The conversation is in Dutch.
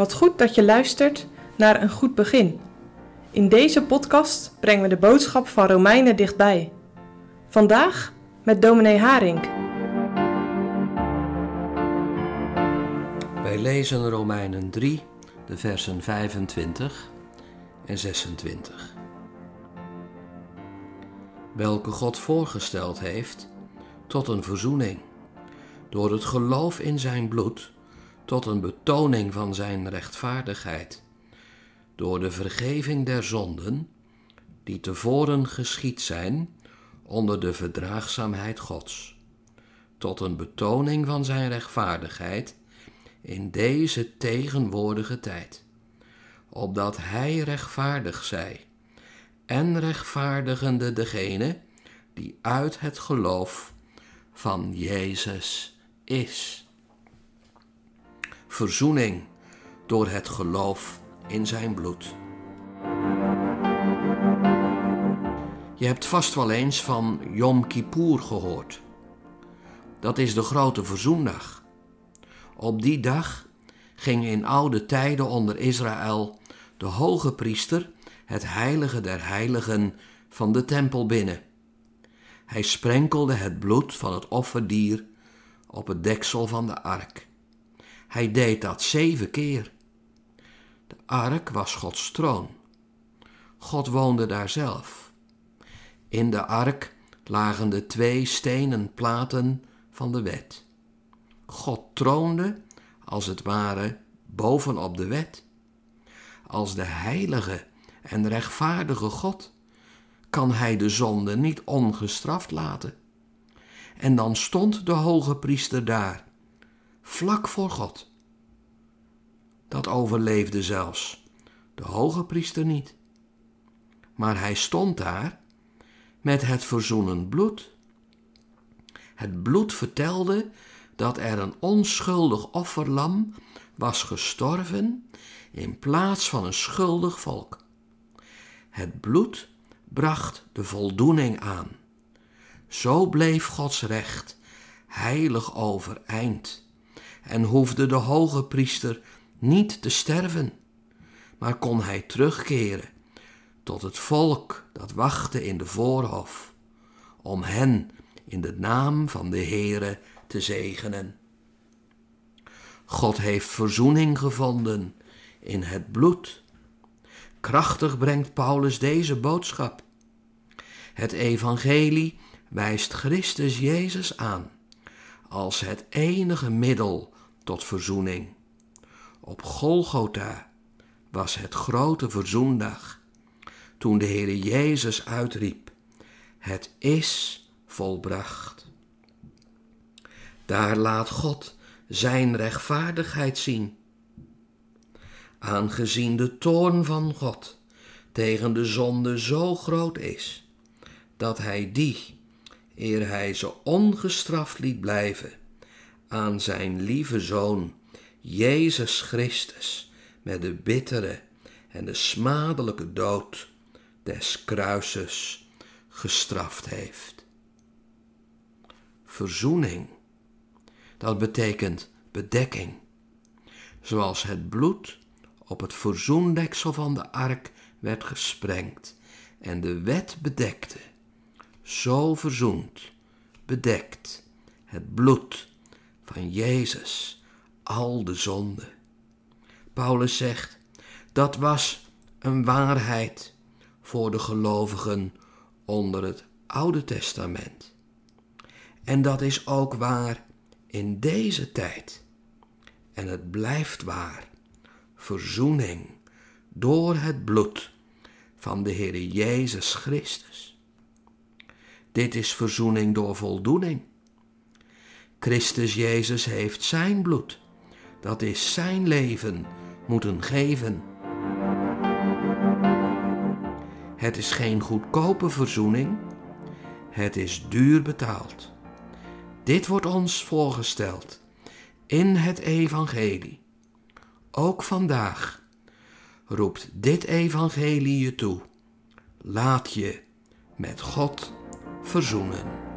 Wat goed dat je luistert naar een goed begin. In deze podcast brengen we de boodschap van Romeinen dichtbij. Vandaag met dominee Haring. Wij lezen Romeinen 3, de versen 25 en 26. Welke God voorgesteld heeft tot een verzoening, door het geloof in zijn bloed tot een betoning van zijn rechtvaardigheid, door de vergeving der zonden, die tevoren geschied zijn onder de verdraagzaamheid Gods, tot een betoning van zijn rechtvaardigheid in deze tegenwoordige tijd, opdat hij rechtvaardig zij en rechtvaardigende degene die uit het geloof van Jezus is verzoening door het geloof in zijn bloed. Je hebt vast wel eens van Yom Kippur gehoord. Dat is de grote verzoendag. Op die dag ging in oude tijden onder Israël de hoge priester het heilige der heiligen van de tempel binnen. Hij sprenkelde het bloed van het offerdier op het deksel van de ark. Hij deed dat zeven keer. De ark was Gods troon. God woonde daar zelf. In de ark lagen de twee stenen platen van de wet. God troonde, als het ware, bovenop de wet. Als de heilige en rechtvaardige God kan hij de zonde niet ongestraft laten. En dan stond de hoge priester daar vlak voor God. Dat overleefde zelfs de hoge priester niet. Maar hij stond daar met het verzoenend bloed. Het bloed vertelde dat er een onschuldig offerlam was gestorven in plaats van een schuldig volk. Het bloed bracht de voldoening aan. Zo bleef Gods recht heilig overeind en hoefde de hoge priester niet te sterven, maar kon hij terugkeren tot het volk dat wachtte in de voorhof, om hen in de naam van de Heere te zegenen. God heeft verzoening gevonden in het bloed. Krachtig brengt Paulus deze boodschap. Het evangelie wijst Christus Jezus aan als het enige middel tot verzoening. Op Golgotha was het grote verzoendag, toen de Heer Jezus uitriep: Het is volbracht. Daar laat God zijn rechtvaardigheid zien. Aangezien de toorn van God tegen de zonde zo groot is, dat hij die eer hij ze ongestraft liet blijven, aan zijn lieve Zoon, Jezus Christus, met de bittere en de smadelijke dood des kruises gestraft heeft. Verzoening, dat betekent bedekking, zoals het bloed op het verzoendeksel van de ark werd gesprengd en de wet bedekte zo verzoend, bedekt het bloed van Jezus al de zonde. Paulus zegt, dat was een waarheid voor de gelovigen onder het Oude Testament. En dat is ook waar in deze tijd. En het blijft waar. Verzoening door het bloed van de Heer Jezus Christus. Dit is verzoening door voldoening. Christus Jezus heeft zijn bloed, dat is zijn leven, moeten geven. Het is geen goedkope verzoening, het is duur betaald. Dit wordt ons voorgesteld in het Evangelie. Ook vandaag roept dit Evangelie je toe. Laat je met God verschungen.